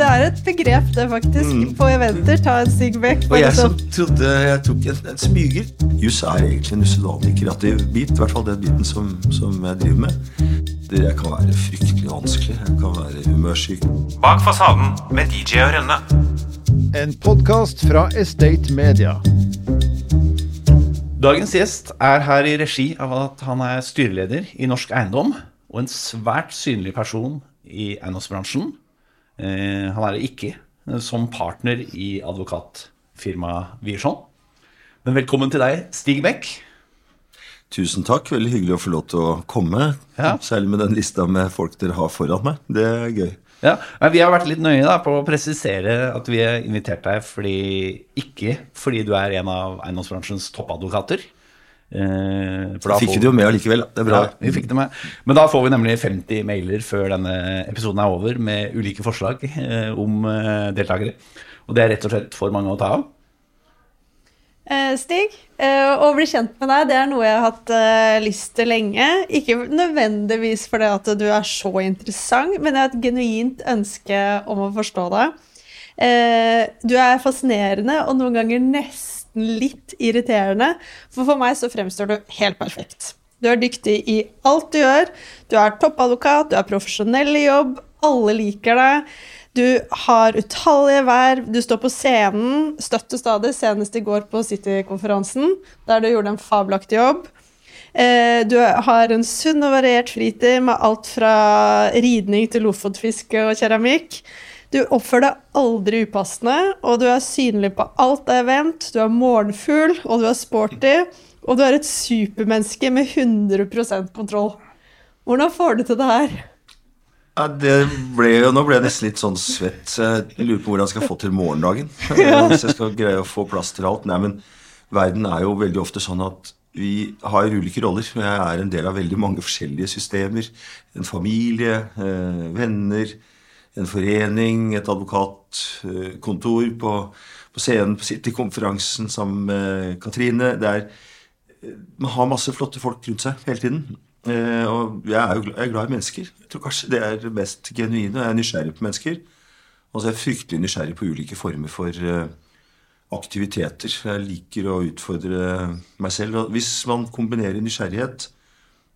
Det er et begrep, det, faktisk. På eventer. Ta en Stig Beck. Og jeg som sånn. trodde jeg tok en, en smyger. Juss er egentlig en usedvanlig kreativ bit. I hvert fall den biten som, som jeg driver med. Det jeg kan være fryktelig vanskelig. Jeg kan være humørsyk. Bak fasaden med DJ og Rønne. En podkast fra Estate Media. Dagens gjest er her i regi av at han er styreleder i Norsk Eiendom og en svært synlig person i eiendomsbransjen. Eh, han er ikke eh, som partner i advokatfirmaet Wiersholm. Men velkommen til deg, Stig Beck. Tusen takk. Veldig hyggelig å få lov til å komme. Ja. Særlig med den lista med folk dere har foran meg. Det er gøy. Ja, men Vi har vært litt nøye da, på å presisere at vi har invitert deg fordi, ikke fordi du er en av eiendomsbransjens toppadvokater. Eh, for da Fikk vi det jo med allikevel. Det er bra. Ja, vi fikk det med. Men da får vi nemlig 50 mailer før denne episoden er over med ulike forslag eh, om eh, deltakere. Og det er rett og slett for mange å ta av. Eh, Stig, eh, å bli kjent med deg, det er noe jeg har hatt lyst til lenge. Ikke nødvendigvis fordi at du er så interessant, men jeg har et genuint ønske om å forstå deg. Eh, du er fascinerende og noen ganger nesten litt irriterende, for for meg så fremstår du helt perfekt. Du er dyktig i alt du gjør. Du er toppadvokat, du er profesjonell i jobb, alle liker deg. Du har utallige verv, du står på scenen støtt stadig, senest i går på City-konferansen, der du gjorde en fabelaktig jobb. Eh, Du har en sunn og variert fritid med alt fra ridning til lofotfiske og keramikk. Du oppfører deg aldri upassende, og du er synlig på alt av event. Du er morgenfugl, og du er sporty, og du er et supermenneske med 100% kontroll. Hvordan får du til det her? Ja, det ble jo, nå ble jeg nesten litt sånn svett. så Jeg lurer på hvordan jeg skal få til morgendagen. Hvis jeg skal greie å få plass til alt. Nei, men verden er jo veldig ofte sånn at vi har ulike roller. Jeg er en del av veldig mange forskjellige systemer. En familie, eh, venner, en forening, et advokatkontor på, på scenen på City-konferansen sammen med Katrine. Det er man har masse flotte folk rundt seg hele tiden. Eh, og jeg er jo glad, jeg er glad i mennesker. Jeg tror kanskje det er det mest genuine. og Jeg er nysgjerrig på mennesker. Og så er jeg fryktelig nysgjerrig på ulike former for eh, aktiviteter. Jeg liker å utfordre meg selv. Og hvis man kombinerer nysgjerrighet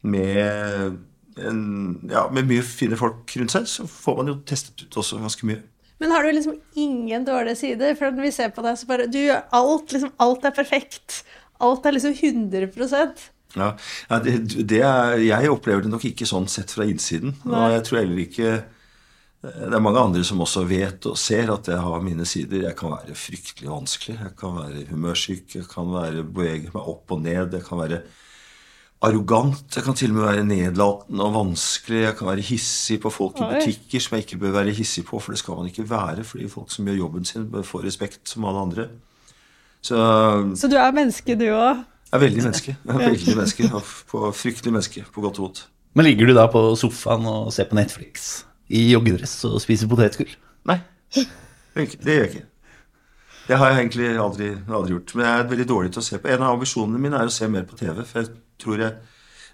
med, en, ja, med mye fine folk rundt seg, så får man jo testet ut også ganske mye. Men har du liksom ingen dårlige sider? For når vi ser på deg, så bare Du gjør alt. Liksom, alt er perfekt. Alt er liksom 100 Ja, ja det, det er, Jeg opplever det nok ikke sånn sett fra innsiden. Og jeg tror heller ikke Det er mange andre som også vet og ser at jeg har mine sider. Jeg kan være fryktelig vanskelig. Jeg kan være humørsyk. Jeg kan være bevege meg opp og ned. Jeg kan være arrogant. Jeg kan til og med være nedlatende og vanskelig. Jeg kan være hissig på folk i butikker som jeg ikke bør være hissig på, for det skal man ikke være. Fordi folk som gjør jobben sin, bør få respekt som alle andre. Så Så du er menneske, du òg? jeg er veldig menneske. Jeg er veldig menneske. og På fryktelig menneske, på godt og vondt. Men ligger du da på sofaen og ser på Netflix i joggedress og spiser potetgull? Nei, det gjør jeg ikke. Det har jeg egentlig aldri, aldri gjort. Men jeg er veldig dårlig til å se på. En av ambisjonene mine er å se mer på TV. For jeg tror jeg,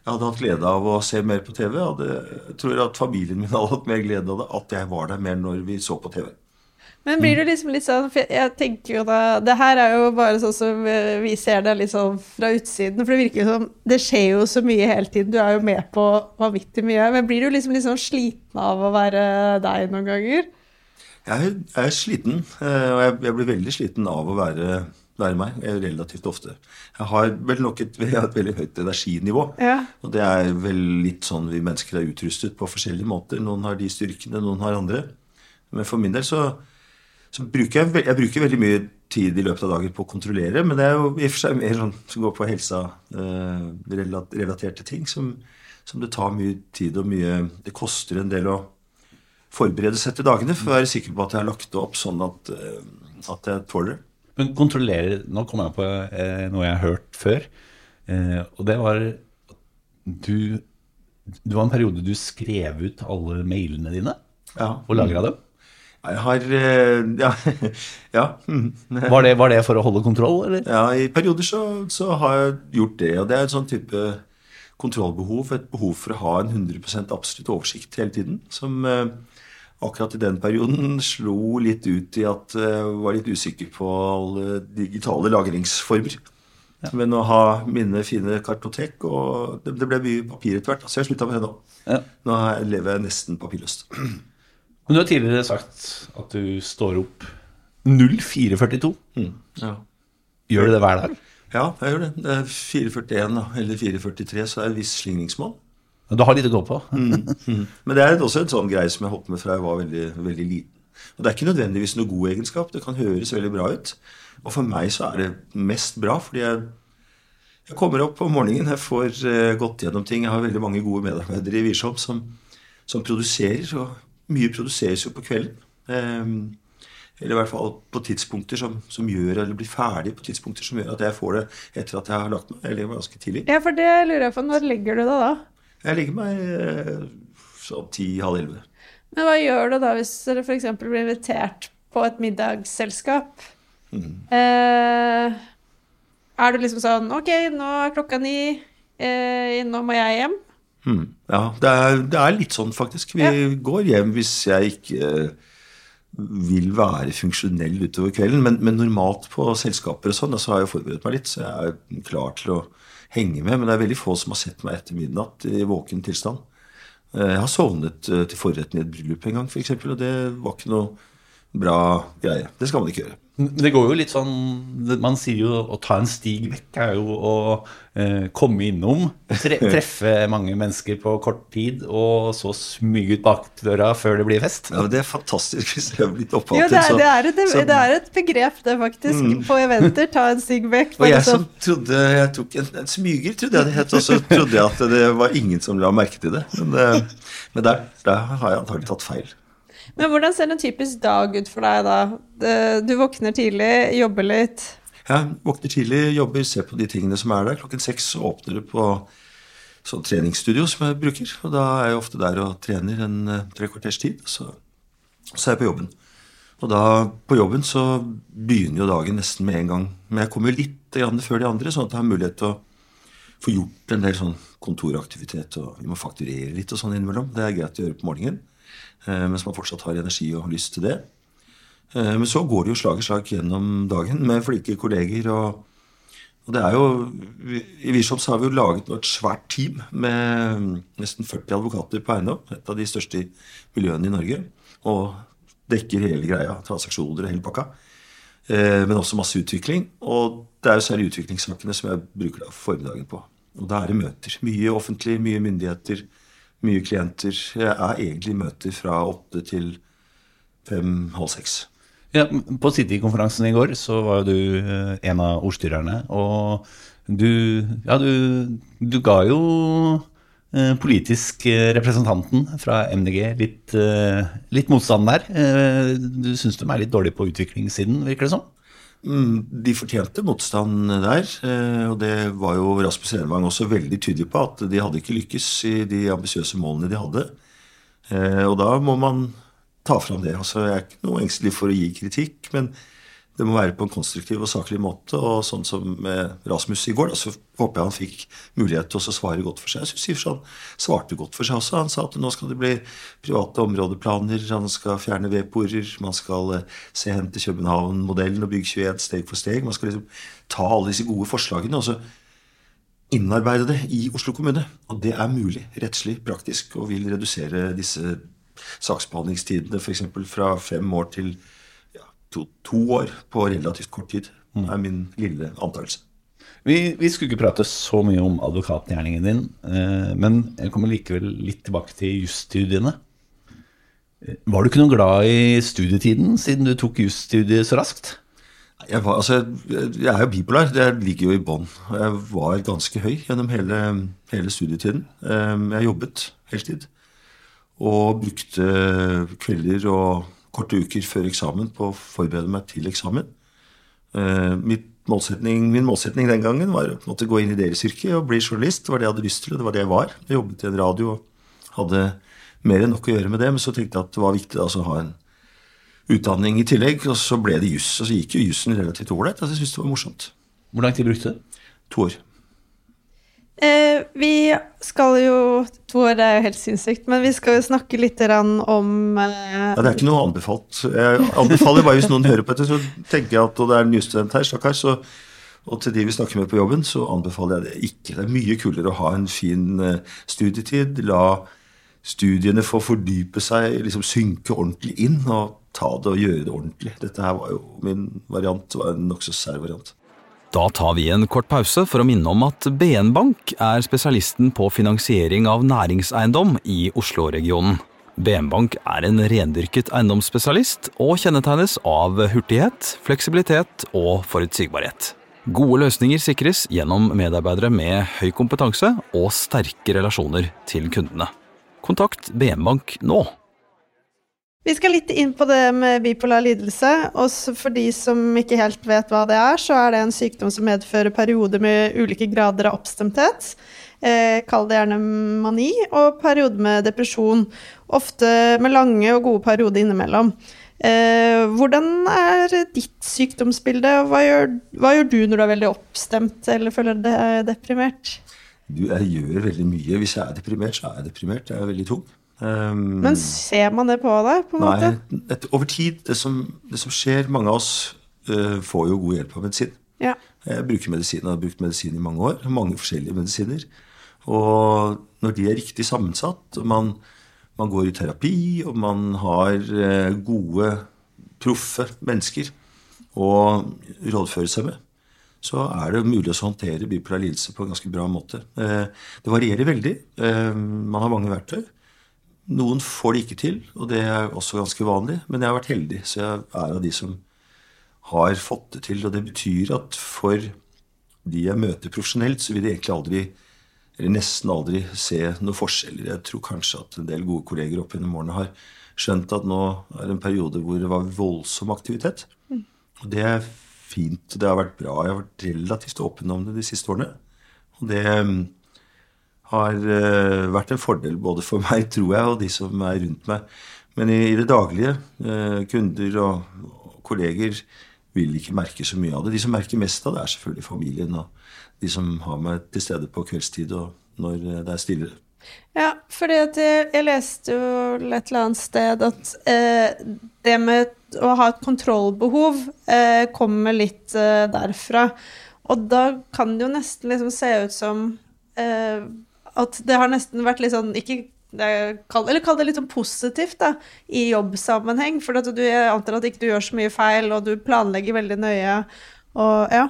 jeg hadde hatt glede av å se mer på TV. Hadde, jeg tror at familien min hadde hatt mer glede av det. At jeg var der mer når vi så på TV. Men blir du liksom litt sånn For jeg tenker jo da Det her er jo bare sånn som eh, vi ser det litt sånn fra utsiden. For det virker jo som Det skjer jo så mye hele tiden. Du er jo med på vanvittig mye. Men blir du liksom litt sånn sliten av å være deg noen ganger? Jeg er, jeg er sliten, eh, og jeg, jeg blir veldig sliten av å være, være meg. Er relativt ofte. Jeg har vel nok et, et veldig høyt energinivå. Ja. Og det er vel litt sånn vi mennesker er utrustet på forskjellige måter. Noen har de styrkene, noen har andre. Men for min del så, så bruker jeg, jeg bruker veldig mye tid i løpet av dagen på å kontrollere, men det er jo i og for seg mer sånn som går på helsa-relaterte ting, som, som det tar mye tid og mye Det koster en del å forberede seg til dagene for å være sikker på at jeg har lagt det opp sånn at, eh, at jeg tåler det. Men kontrollerer Nå kom jeg på eh, noe jeg har hørt før. Eh, og det var du Det var en periode du skrev ut alle mailene dine Ja. og lagra dem. Jeg har eh, Ja. ja. Var det, var det for å holde kontroll, eller? Ja, I perioder så, så har jeg gjort det. Og det er et sånn type kontrollbehov. Et behov for å ha en 100% absolutt oversikt hele tiden. Som, eh, akkurat i den perioden slo litt ut i at jeg var litt usikker på alle digitale lagringsformer. Men å ha mine fine kartotek og Det, ble mye papir etter hvert, så jeg slutta med det nå. Ja. Nå er- lever jeg nesten papirløst. Men du har tidligere sagt at du står opp 0442. Ja. Gjør du det hver dag? ja, jeg gjør det. Det er 441 eller 443, så det er en viss slingringsmål. Du har litt å gå på. Men det er også en sånn greie som jeg holdt med fra jeg var veldig, veldig liten. Og det er ikke nødvendigvis noe god egenskap. Det kan høres veldig bra ut. Og for meg så er det mest bra, fordi jeg, jeg kommer opp om morgenen, jeg får uh, gått gjennom ting. Jeg har veldig mange gode medarbeidere i Wiersholm som, som produserer, og mye produseres jo på kvelden. Um, eller i hvert fall på tidspunkter som, som gjør, eller blir ferdig på tidspunkter som gjør at jeg får det etter at jeg har lagt meg. Eller ganske tidlig. Ja, for det lurer jeg på. Når legger du deg da? Jeg legger meg eh, sånn ti-halv elleve. Men hva gjør du da hvis dere f.eks. blir invitert på et middagsselskap? Eh, er du liksom sånn Ok, nå er klokka ni. Eh, nå må jeg hjem. Mm. Ja, det er, det er litt sånn faktisk. Vi Ja. går hjem hvis jeg ikke eh, vil være funksjonell utover kvelden. Men, men normalt på selskaper og sånn, så har jeg forberedt meg litt, så jeg er klar til å henge med. Men det er veldig få som har sett meg etter midnatt i våken tilstand. Eh, Jeg har sovnet eh, til forretten i et bryllup en gang, f.eks., og det var ikke noe bra greie. Det skal man ikke gjøre. Men det går jo litt sånn Man sier jo å ta en stig vekk er jo å eh, komme innom, tre, treffe mange mennesker på kort tid, og så smyge ut bakdøra før det blir fest. Ja, men Det er fantastisk hvis jeg har blitt Jo, opphav det er, det, er et, det er et begrep, det, faktisk. På eventer. Ta en stig vekk. Og jeg som trodde jeg tok en, en smyger, trodde jeg det het, og så trodde jeg at det var ingen som la merke til det. Men, eh, men der, der har jeg antagelig tatt feil. Men hvordan ser en typisk dag ut for deg da? Du våkner tidlig, jobber litt. Jeg våkner tidlig, jobber, ser på de tingene som er der. Klokken seks åpner det på sånn treningsstudio som jeg bruker. Og da er jeg ofte der og trener en eh, tre kvarters tid. Så, så er jeg på jobben. Og da på jobben så begynner jo dagen nesten med en gang. Men jeg kommer litt før de andre, sånn at jeg har mulighet til å få gjort en del sånn kontoraktivitet. Og vi må fakturere litt og sånn innimellom. Det er greit å gjøre på morgenen. Eh, Mens man fortsatt har energi og lyst til det. Eh, Men så går det jo slag i slag gjennom dagen med flinke kolleger. og, og det er jo, I Wiersholm har vi jo laget et svært team med nesten 40 advokater på eiendom. Et av de største miljøene i Norge. Og dekker hele greia. Transaksjoner og hele pakka. Eh, Men også masse utvikling. Og det er jo særlig utviklingssakene som jeg bruker da formiddagen på. Og da er det møter. Mye offentlig, mye myndigheter, mye klienter. Jeg er egentlig i møter fra åtte til fem-halv seks. Ja, på City-konferansen i går så var jo du eh, en av ordstyrerne, og du, ja, du, du ga jo eh, politisk eh, representanten fra MDG litt, eh, litt motstand der. Eh, Du syns de er litt dårlige på utviklingssiden, virker det som? Mm, De fortjente motstand der, eh, og det var jo Rasmus Renvang også veldig tydelig på, at de hadde ikke lykkes i de ambisiøse målene de hadde. Eh, Og da må man ta fram det. Altså, jeg er ikke noe engstelig for å gi kritikk, men det må være på en konstruktiv og saklig måte. Og sånn som Rasmus i går, da, så håper jeg han fikk mulighet til å svare godt for seg. Jeg synes han svarte godt for seg også. Han sa at nå skal det bli private områdeplaner, han skal fjerne vedporer, man skal eh, se hen til København-modellen og bygge 21 steg for steg. Man skal liksom ta alle disse gode forslagene og så innarbeide det i Oslo kommune. Og det er mulig rettslig, praktisk, og vil redusere disse saksbehandlingstidene f.eks. fra fem år til ja, to, to år på relativt kort tid. Det er min lille antakelse. Vi, vi skulle ikke prate så mye om advokatgjerningen din, eh, men jeg kommer likevel litt tilbake til jusstudiene. Eh, Var du ikke noe glad i studietiden, siden du tok jusstudiet så raskt? Jeg, var, altså, jeg er jo bipolar. Det ligger jo i bånn. Jeg var ganske høy gjennom hele, hele studietiden. Eh, Jeg jobbet heltid. Og brukte kvelder og korte uker før eksamen på å forberede meg til eksamen. Eh, Mitt målsetning, min målsetning den gangen var å gå inn i deres yrke og bli journalist. Det var det jeg hadde lyst til, og det var det jeg var. Jeg jobbet i en radio og hadde mer enn nok å gjøre med det, men så tenkte jeg at det var viktig altså, å ha en utdanning i tillegg, og så ble det juss. Og så gikk jo jussen relativt ålreit. Altså, jeg syntes det var morsomt. Hvor lang tid brukte du? To år. Eh, vi skal jo To år er jo helt sinnssykt, men vi skal jo snakke litt om eh, Ja, det er ikke noe anbefalt. Jeg anbefaler bare hvis noen hører på dette, så tenker jeg at og det er en nystudent her, stakkars, så og til de vi snakker med på jobben, så anbefaler jeg det ikke. Det er mye kulere å ha en fin eh, studietid. La studiene få fordype seg, liksom synke ordentlig inn, og ta det og gjøre det ordentlig. Dette her var jo min variant, var en nokså sær variant. Da tar vi en kort pause for å minne om at BN Bank er spesialisten på finansiering av næringseiendom i Oslo-regionen. BN Bank er en rendyrket eiendomsspesialist og kjennetegnes av hurtighet, fleksibilitet og forutsigbarhet. Gode løsninger sikres gjennom medarbeidere med høy kompetanse og sterke relasjoner til kundene. Kontakt BN Bank nå. Vi skal litt inn på det med bipolar lidelse. Og for de som ikke helt vet hva det er, så er det en sykdom som medfører perioder med ulike grader av oppstemthet. Eh, kall det gjerne mani, og perioder med depresjon. Ofte med lange og gode perioder innimellom. Eh, hvordan er ditt sykdomsbilde, og hva gjør, hva gjør, du når du er veldig oppstemt eller føler deg deprimert? Du, jeg gjør veldig mye. Hvis jeg er deprimert, så er jeg deprimert. Jeg er veldig tung. Um, Men ser man det på deg? på en nei, måte? et, over tid, det som, det som, skjer Mange av oss uh, får jo god hjelp av medisin. Ja. Jeg bruker medisin, og har brukt medisin i mange år. Mange forskjellige medisiner. Og når de er riktig sammensatt, og man, man går i terapi, og man har uh, gode, proffe mennesker å rådføre seg med, så er det mulig å håndtere bipolar lidelse på en ganske bra måte. Uh, det varierer veldig. Man har mange verktøy. Noen får det ikke til, og det er også ganske vanlig. Men jeg har vært heldig, så jeg er av de som har fått det til. Og det betyr at for de jeg møter profesjonelt, så vil de egentlig aldri, eller nesten aldri, se noen forskjeller. Jeg tror kanskje at en del gode kolleger opp gjennom årene har skjønt at nå er det en periode hvor det var voldsom aktivitet. Og det er fint. og Det har vært bra. Jeg har vært relativt åpen om det de siste årene. Og det har uh, vært en fordel både for meg, tror jeg, og de som er rundt meg. Men i, i det daglige, uh, kunder og, og, kolleger vil ikke merke så mye av det. De som merker mest av det, er selvfølgelig familien og de som har meg til stede på kveldstid og når uh, det er stillere. Ja, fordi at jeg, jeg, leste jo et eller annet sted at det med å ha et kontrollbehov kommer litt derfra. Og da kan det jo nesten liksom se ut som at det har nesten vært litt sånn ikke eller kall det litt sånn positivt da, i jobbsammenheng. For at du, jeg antar at ikke du gjør så mye feil, og du planlegger veldig nøye. Og ja.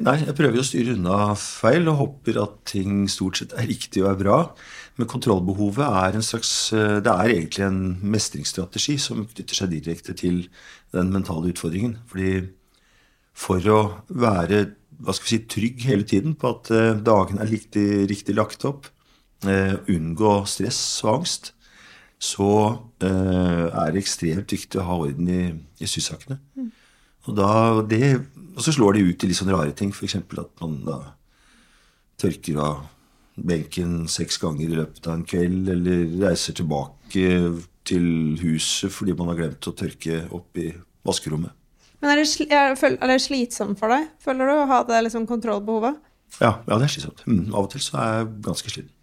Nei, jeg prøver å styre unna feil og håper at ting stort sett er riktig og er bra. Men kontrollbehovet er en slags Det er egentlig en mestringsstrategi som knytter seg direkte til den mentale utfordringen. Fordi for å være hva skal vi si, trygg hele tiden på at uh, dagene er riktig, riktig lagt opp, uh, unngå stress og angst, så uh, er det ekstremt viktig å ha orden i, i sysakene. Og, da, det, og så slår det ut i litt sånne rare ting, f.eks. at man da tørker av benken seks ganger i løpet av en kveld, eller reiser tilbake til huset fordi man har glemt å tørke opp i vaskerommet. Men er det, er det, slitsomt for deg, føler du, å ha det liksom kontrollbehovet? Ja, ja, det er slitsomt. Mm, av og til så er jeg ganske sliten.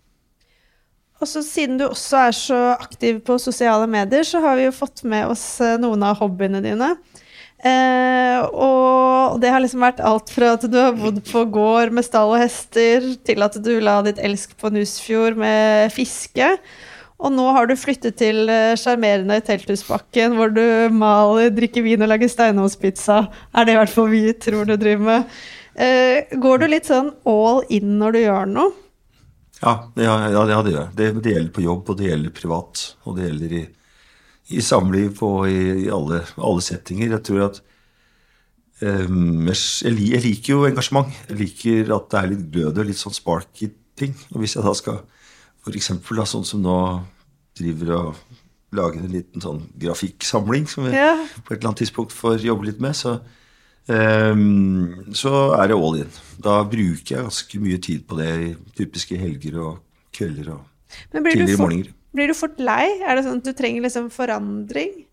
Og så Siden du også er så aktiv på sosiale medier, så har vi jo fått med oss noen av hobbyene dine. Eh, og det har liksom vært alt fra at du har bodd på gård med stall og hester, til at du la ditt elsk på Nusfjord med fiske. Og nå har du flyttet til sjarmerende Telthusbakken, hvor du maler, drikker vin og lager steinovnspizza. Er det i hvert fall vi tror du driver med. Uh, går du litt sånn all in når du gjør noe? Ja, ja, ja det gjør jeg. Det, det, gjelder på jobb, og det gjelder privat. Og det gjelder i, i samliv og i, i alle, alle, settinger. Jeg tror at um, jeg, jeg, liker jo engasjement. Jeg liker at det er litt glød og litt sånn spark i ting. Og hvis jeg da skal F.eks. sånn som nå driver og lager en liten sånn grafikksamling som vi ja. på et eller annet tidspunkt får jobbe litt med, så, um, så er det all in. Da bruker jeg ganske mye tid på det i typiske helger og kvelder og tidligere morgener. Blir du fort lei? Er det sånn at du trenger liksom forandring?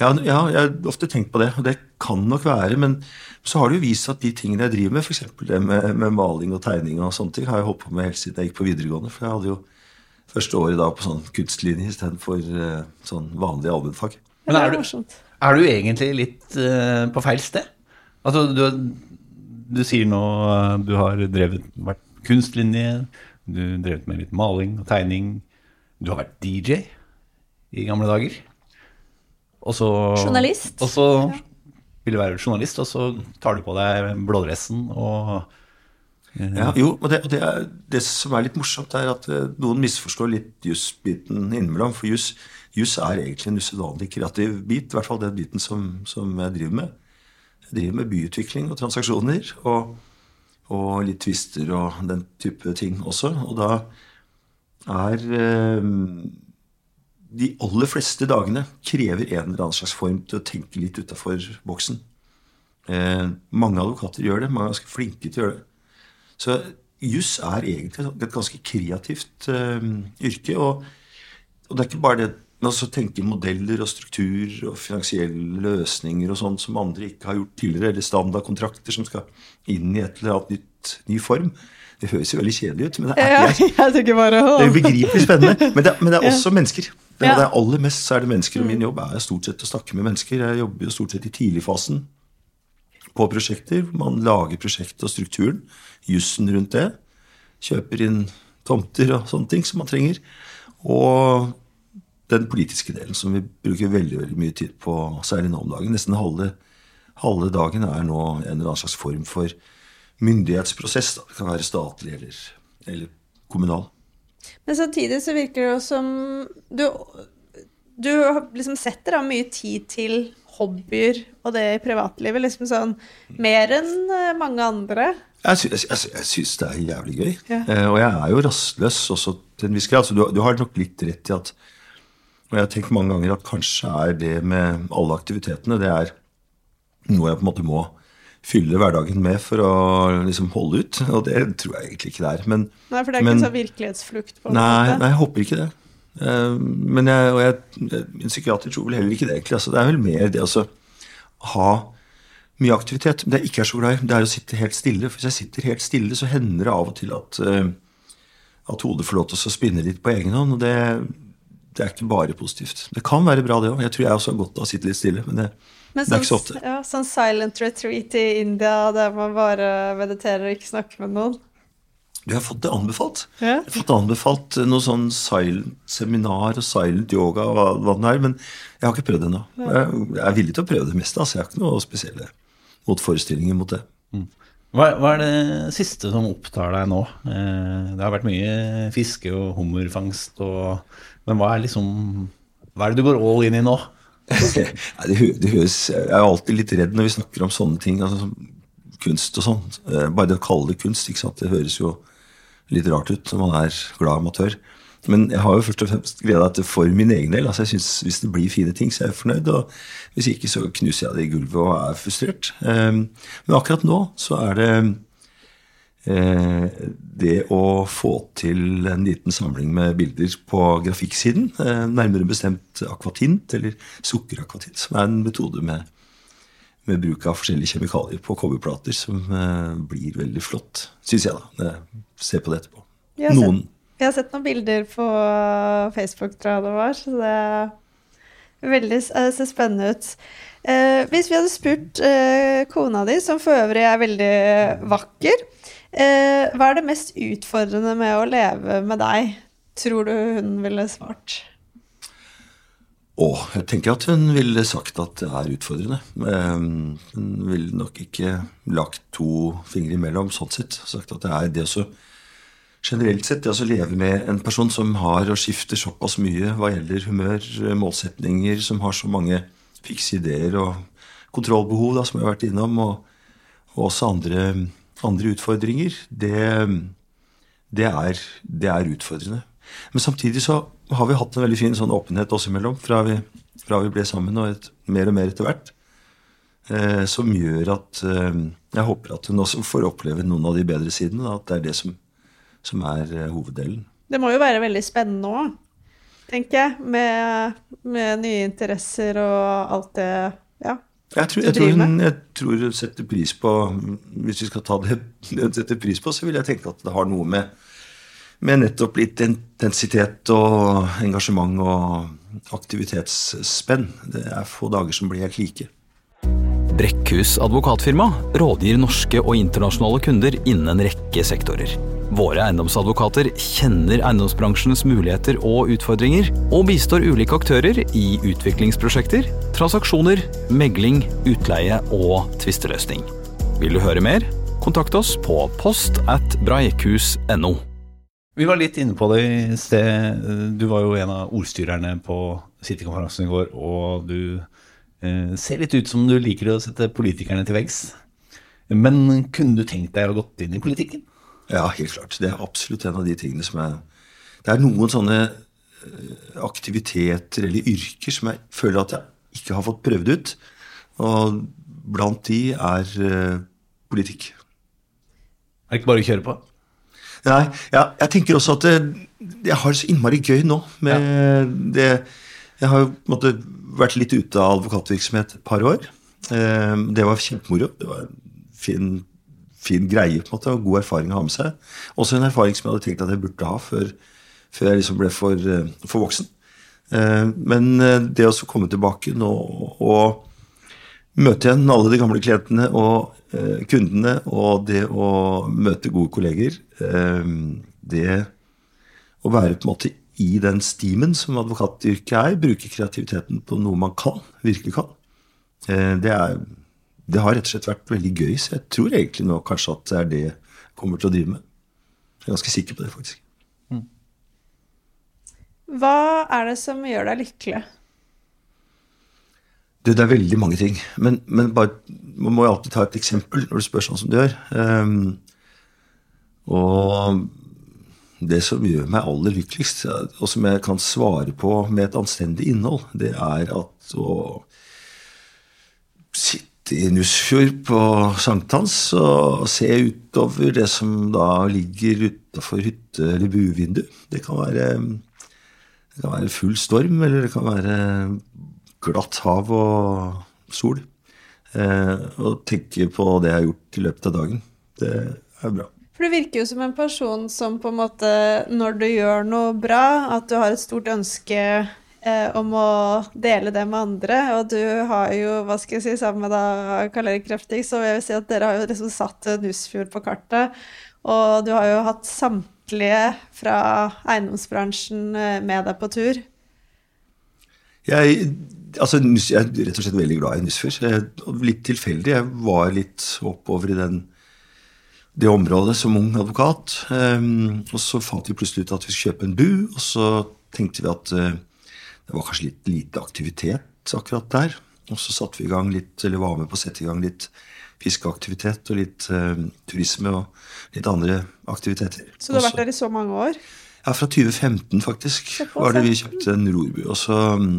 Ja, ja, jeg har ofte tenkt på det, og det kan nok være. Men så har det jo vist at de tingene jeg driver med, f.eks. det med, med maling og tegning og sånne ting, har jeg holdt på med helt siden jeg gikk på videregående. For jeg hadde jo første året da på sånn kunstlinje istedenfor uh, sånn vanlig allmennfag. Men er du, er du egentlig litt uh, på feil sted? Altså, du, du sier nå uh, du har drevet, vært kunstlinje, du har drevet med litt maling og tegning. Du har vært DJ i gamle dager. Og så Journalist. Og så vil du være journalist, og så tar du på deg blådressen og Ja, jo, og det, det, er, det som er litt morsomt, er at eh, noen misforstår litt jusbiten innimellom. For jus, er egentlig en usedvanlig kreativ bit, i hvert fall den biten som, som jeg driver med. Jeg driver med byutvikling og transaksjoner, og, og litt twister og den type ting også. Og da er eh, De aller fleste dagene krever en eller annen slags form til å tenke litt utafor boksen. Eh, mange advokater gjør det, mange er ganske flinke til å gjøre det. Så juss er egentlig et ganske kreativt eh, yrke. Og, og det er ikke bare det men også tenke modeller og struktur og finansielle løsninger og sånn som andre ikke har gjort tidligere, eller standardkontrakter som skal inn i et eller annet nytt, ny form. Det høres jo veldig kjedelig ut, men det er, Ja, jeg, tenker det er ubegripelig spennende. Men det, men det er også mennesker. Det, Ja. det er aller mest så er det mennesker, og min jobb er stort sett å snakke med mennesker. Jeg jobber jo stort sett i tidligfasen på prosjekter. Man lager prosjektet og strukturen, jussen rundt det. Kjøper inn tomter og sånne ting som man trenger. Og den politiske delen som vi bruker veldig veldig mye tid på, særlig nå om dagen. Nesten halve, halve dagen er nå en eller annen slags form for myndighetsprosess. Da. Det kan være statlig eller, eller kommunal. Men samtidig så virker det jo som du, du liksom setter av mye tid til hobbyer og det i privatlivet. Liksom sånn mer enn eh, mange andre. Jeg, sy jeg, sy jeg syns det er jævlig gøy. Ja. Eh, og jeg er jo rastløs også til en viss grad. Så du, du har nok litt rett i at Og jeg har tenkt mange ganger at kanskje er det med alle aktivitetene det er noe jeg på en måte må fylle hverdagen med for å liksom holde ut. Og det tror jeg egentlig ikke det er. Men, Nei, for det er Men- ikke sånn virkelighetsflukt på en Nei, måte. nei, jeg håper ikke det. Eh, Men jeg, og jeg, en psykiater tror vel heller ikke det. egentlig. Altså, det er vel mer det å altså, ha mye aktivitet. Men det jeg ikke er så glad i, det er å sitte helt stille. For hvis jeg sitter helt stille, så hender det av og til at, eh, at hodet får lov til å spinne litt på egen hånd. Og det, det er ikke bare positivt. Det kan være bra, det òg. Jeg tror jeg også har godt av å sitte litt stille. Men det, Men det er ikke så sånn, ofte. ja, sånn silent retreat i India der man bare mediterer og ikke snakker med noen. Du har fått det anbefalt. Ja. Jeg har fått anbefalt noe sånn silent seminar og silent yoga og hva, hva det er, men jeg har ikke prøvd det ennå. Jeg, jeg er villig til å prøve det meste, altså. Jeg har ikke noe spesielle motforestillinger mot det. Hva, hva er det siste som opptar deg nå? Eh, det har vært mye fiske og hummerfangst og Men hva er liksom Hva er det du går all in i nå? Nei, det, hø- det høres, jeg er alltid litt redd når vi snakker om sånne ting, altså kunst og sånn. Eh, Bare det å kalle det kunst, ikke sant? det høres jo litt rart ut når man er glad amatør. Men jeg har jo først og fremst gleda til for min egen del. altså jeg synes Hvis det blir fine ting, så er jeg fornøyd. Og hvis ikke, så knuser jeg det i gulvet og er frustrert. Eh, Men akkurat nå så er det eh, det å få til en liten samling med bilder på grafikksiden, eh, nærmere bestemt akvatint, eller sukkerakvatint, som er en metode med, med bruk av forskjellige kjemikalier på kobberplater, som eh, blir veldig flott, syns jeg, da. Se på det etterpå. Jeg har, Noen. sett, jeg har sett noen bilder på Facebook, tror jeg det var, så det veldig, eh, ser spennende ut. Eh, hvis vi hadde spurt eh, kona di, som for øvrig er veldig vakker, eh, hva er det mest utfordrende med å leve med deg, tror du hun ville svart? Og jeg tenker at hun ville sagt at det er utfordrende. Eh, Hun ville nok ikke lagt to fingre imellom, sånn sett. Sagt at det er det å generelt sett det å leve med en person som har og skifter såpass mye hva gjelder humør, målsetninger, som har så mange fikse ideer og kontrollbehov, da, som jeg har vært innom, og, og også andre, andre utfordringer, det, det, er, det er utfordrende. Men samtidig så har vi hatt en veldig fin sånn åpenhet oss imellom fra vi, fra vi ble sammen, og et, mer og mer etter hvert. Eh, som gjør at eh, jeg håper at hun også får oppleve noen av de bedre sidene. Da, at det er det som, som er eh, hoveddelen. Det må jo være veldig spennende òg. tenker jeg. Med, med nye interesser og alt det Ja. Jeg tror, jeg, tror hun, jeg tror hun setter pris på Hvis vi skal ta det hun setter pris på, så vil jeg tenke at det har noe med, med nettopp litt intensitet og engasjement og aktivitetsspenn. Det er få dager som blir helt like. Brekkhus advokatfirma rådgir norske og internasjonale kunder innen en rekke sektorer. Våre eiendomsadvokater kjenner eiendomsbransjens muligheter og utfordringer, og bistår ulike aktører i utviklingsprosjekter, transaksjoner, megling, utleie og tvisteløsning. Vil du høre mer? Kontakt oss på post at breikhus.no. Vi var litt inne på det i sted. Du var jo en av ordstyrerne på City-konferansen i går, og du eh, ser litt ut som du liker å sette politikerne til veggs. Men kunne du tenkt deg å gått inn i politikken? Ja, helt klart. Det er absolutt en av de tingene som er Det er noen sånne eh, aktiviteter eller yrker som jeg føler at jeg ikke har fått prøvd ut. Og blant de er eh, politikk. Er det ikke bare å kjøre på? Nei, ja, jeg tenker også at det, jeg har det så innmari gøy nå med det Jeg har jo måte vært litt ute av advokatvirksomhet et par år. Eh, det var kjempemoro. Det var en fin, fin greie på en måte, og god erfaring å ha med seg. Også en erfaring som jeg hadde tenkt at jeg burde ha før, før jeg liksom ble for, eh, for voksen. Eh, Men eh, det å komme tilbake nå og møte igjen alle de gamle klientene og eh, kundene, og det å møte gode kolleger, eh, det å være på en måte i den stimen som advokatyrket er, bruke kreativiteten på noe man kan, virkelig kan, eh, det, er, det har rett og slett vært veldig gøy. Så jeg tror egentlig nå kanskje at det er det jeg kommer til å drive med. Jeg er ganske sikker på det, faktisk. Hva er det som gjør deg lykkelig? Du, det er veldig mange ting. Men, men bare, man må jo alltid ta et eksempel når du spør sånn som du gjør. Um, og det som gjør meg aller lykkeligst, og som jeg kan svare på med et anstendig innhold, det er at å sitte i Nussfjord på sankthans og se utover det som da ligger utafor hytte- eller buevindu. Det kan være det kan være full storm, eller det kan være glatt hav og sol. Eh, og tenke på det jeg har gjort i løpet av dagen. Det er bra. For du virker jo som en person som på en måte, når du gjør noe bra, at du har et stort ønske eh, om å dele det med andre. Og du har jo, hva skal jeg si, sammen med da Karl Erik Kreftig, så vil jeg si at dere har jo liksom satt Nussfjord på kartet. Og du har jo hatt samtlige fra eiendomsbransjen eh, med deg på tur. Jeg, altså, jeg er rett og slett veldig glad i Nussfjord. Litt tilfeldig. Jeg var litt oppover i den, det området som ung advokat. Ehm, og så fant vi plutselig ut at vi skulle kjøpe en bu, og så tenkte vi at eh, det var kanskje litt lite aktivitet akkurat der. Og så satte vi i gang litt, eller var med på å sette i gang litt fiskeaktivitet og litt uh, turisme og litt andre aktiviteter. Så du har vært der i så mange år. ja, fra 2015 faktisk var det vi kjøpte en rorbu. Og så, mm,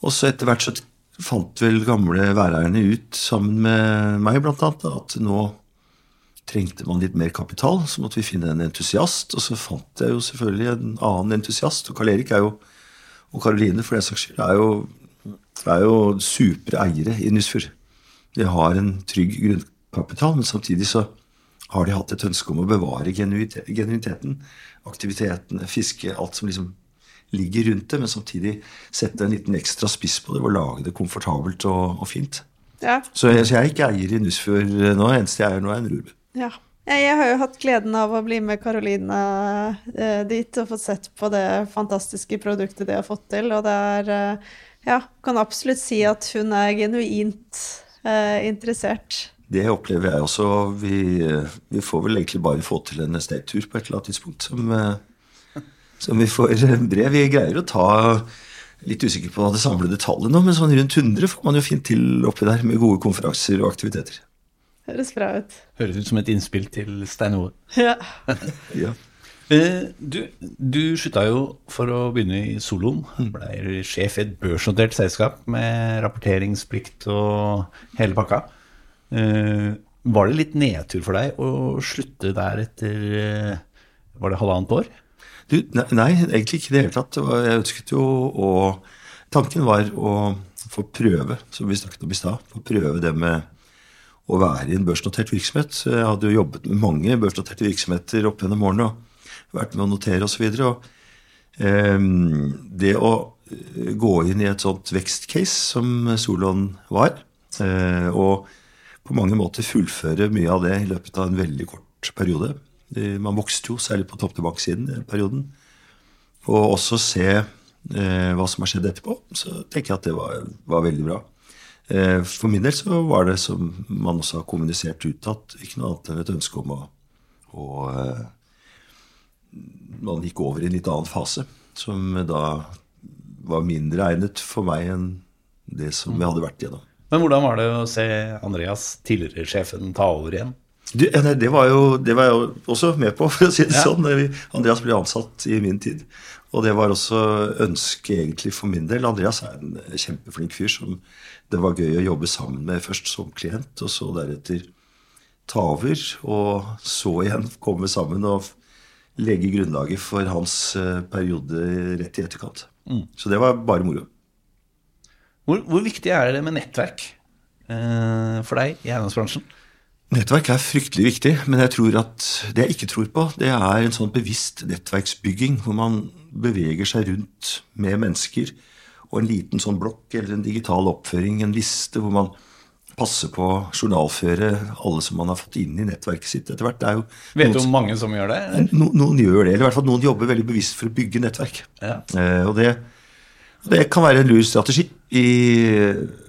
og så etter hvert så fant vel gamle væreierne ut, sammen med meg annet, at nå trengte man litt mer kapital. Så måtte vi finne en entusiast, og så fant jeg jo selvfølgelig en annen entusiast. Og Karl Erik er jo, og Karoline for den saks skyld, er jo, er jo supre eiere i Nussfjord. De har en trygg grunnkapital, men samtidig så har de hatt et ønske om å bevare genuiniteten, genuiteten, aktivitetene, fiske, alt som liksom ligger rundt det, men samtidig sette en liten ekstra spiss på det og lage det komfortabelt og, og fint. Ja. Så jeg, så jeg er ikke eier i Nussfjord nå, eneste jeg eier nå, er en rorbu. Ja. Jeg har jo hatt gleden av å bli med Karoline eh, dit og fått sett på det fantastiske produktet de har fått til. Og det er eh, Ja, kan absolutt si at hun er genuint eh, interessert. Det opplever jeg også. Vi, eh, vi får vel egentlig bare få til en estate-tur på et eller annet tidspunkt som, eh, som vi får brev. Vi greier å ta Litt usikker på det samlede tallet nå, men sånn rundt 100 får man jo fint til oppi der med gode konferanser og aktiviteter. Høres bra ut. Høres ut som et innspill til Stein Ove. Ja. Ja. Eh, Du, du slutta jo for å begynne i soloen. Ble sjef i et børsnotert selskap med rapporteringsplikt og hele pakka. Eh, Var det litt nedtur for deg å slutte der etter eh, Var det halvannet år? Du, nei, egentlig ikke i det hele tatt. Jeg ønsket jo å Tanken var å få prøve, som vi snakket om i stad, få prøve det med å være i en børsnotert virksomhet. Jeg hadde jo jobbet med mange børsnoterte virksomheter opp gjennom årene og vært med å notere osv. Eh, det å eh, gå inn i et sånt vekstcase som Solon var, eh, og på mange måter fullføre mye av det i løpet av en veldig kort periode. Man vokste jo, særlig på topp-tilbake-siden i den perioden. Og også se eh, hva som har skjedd etterpå, så tenker jeg at det var, var veldig bra. Eh, for min del så var det, som man også har kommunisert utad, ikke noe annet enn et ønske om å, å eh, Man gikk over i en litt annen fase, som da var mindre egnet for meg enn det som vi hadde vært igjennom. Men hvordan var det å se Andreas, tidligere sjefen, ta over igjen? Du, det, var jo, det var jeg også med på, for å si det Ja. sånn. Andreas ble ansatt i min tid. Og det var også ønsket egentlig for min del. Andreas er en kjempeflink fyr som det var gøy å jobbe sammen med først som klient, og så deretter ta over. Og så igjen komme sammen og legge grunnlaget for hans eh, periode rett i etterkant. Så det var bare moro. Hvor, hvor viktig er det med nettverk eh, for deg i eiendomsbransjen? Nettverk er fryktelig viktig, men jeg tror at det jeg ikke tror på, det er en sånn bevisst nettverksbygging, hvor man beveger seg rundt med mennesker, og en liten sånn blokk eller en digital oppføring, en liste hvor man passer på å journalføre alle som man har fått inn i nettverket sitt etter hvert. Det er jo Vet du om mange som gjør det? no, noen gjør det, eller i hvert fall noen jobber veldig bevisst for å bygge nettverk. Ja. Eh, og det, det kan være en lur strategi i,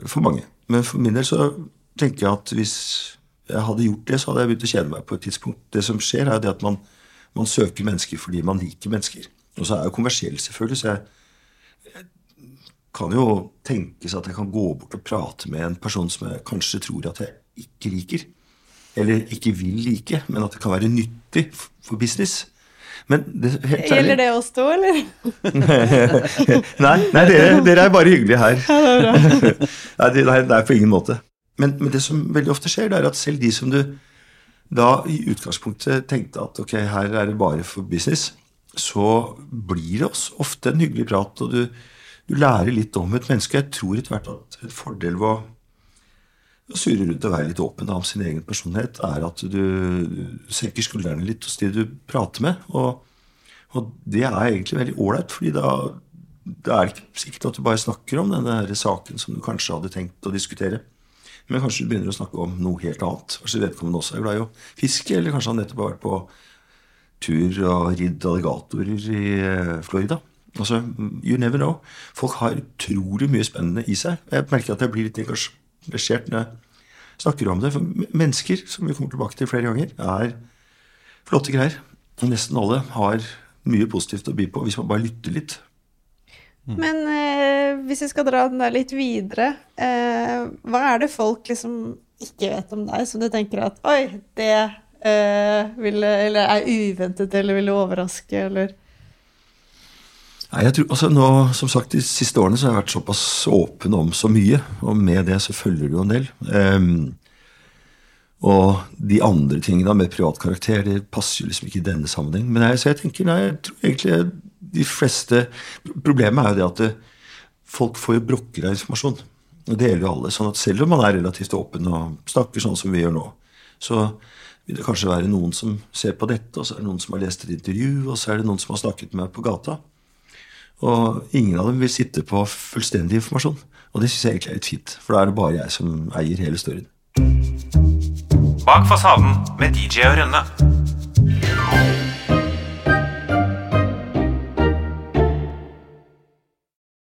for mange. Men for min del så tenker jeg at hvis jeg hadde gjort det, så hadde jeg begynt å kjede meg på et tidspunkt. Det som skjer, er det at man, man søker mennesker fordi man liker mennesker. Og så er jeg jo kommersiell, selvfølgelig, så jeg, jeg kan jo tenkes at jeg kan gå bort og prate med en person som jeg kanskje tror at jeg ikke liker. Eller ikke vil like, men at det kan være nyttig for business. Men det, helt ærlig Gjelder det oss to, eller? nei, nei dere, dere er bare hyggelige her. nei, det, er på ingen måte. Men, men det som veldig ofte skjer, det er at selv de som du da i utgangspunktet tenkte at ok, her er det bare for business, så blir det også ofte en hyggelig prat, og du, du lærer litt om et menneske. Jeg tror etter hvert at en fordel ved å surre rundt og være litt åpen om sin egen personlighet, er at du senker skuldrene litt hos de du prater med. Og, og det er egentlig veldig ålreit, fordi da det er ikke sikkert at du bare snakker om denne saken som du kanskje hadde tenkt å diskutere. Men kanskje du begynner å snakke om noe helt annet. Kanskje vedkommende også er glad i å fiske, eller kanskje han nettopp har vært på tur og ridd alligatorer i eh, Florida. Altså, you never know. Folk har utrolig mye spennende i seg. Jeg merker at jeg blir litt engasjert når jeg snakker om det. For mennesker, som vi kommer tilbake til flere ganger, er flotte greier. Nesten alle har mye positivt å by på hvis man bare lytter litt. Men eh, hvis vi skal dra den der litt videre, eh, hva er det folk liksom ikke vet om deg, som du tenker at oi, det eh, ville, eller er uventet eller ville overraske, eller Nei, jeg tror, altså nå, som sagt, De siste årene så har jeg vært såpass åpen om så mye, og med det så følger det jo en del. Um, og de andre tingene med privat karakter det passer jo liksom ikke i denne sammenheng. Men jeg, så jeg tenker, nei, jeg tror egentlig de fleste Problemet er jo det at det, folk får jo brokker av informasjon. Og det gjelder jo alle. sånn at selv om man er relativt åpen og snakker sånn som vi gjør nå, så vil det kanskje være noen som ser på dette, og så er det noen som har lest et intervju, og så er det noen som har snakket med meg på gata. Og ingen av dem vil sitte på fullstendig informasjon. Og det syns jeg egentlig er litt fint, for da er det bare jeg som eier hele storyen. Bak fasaden med DJ og Rønne.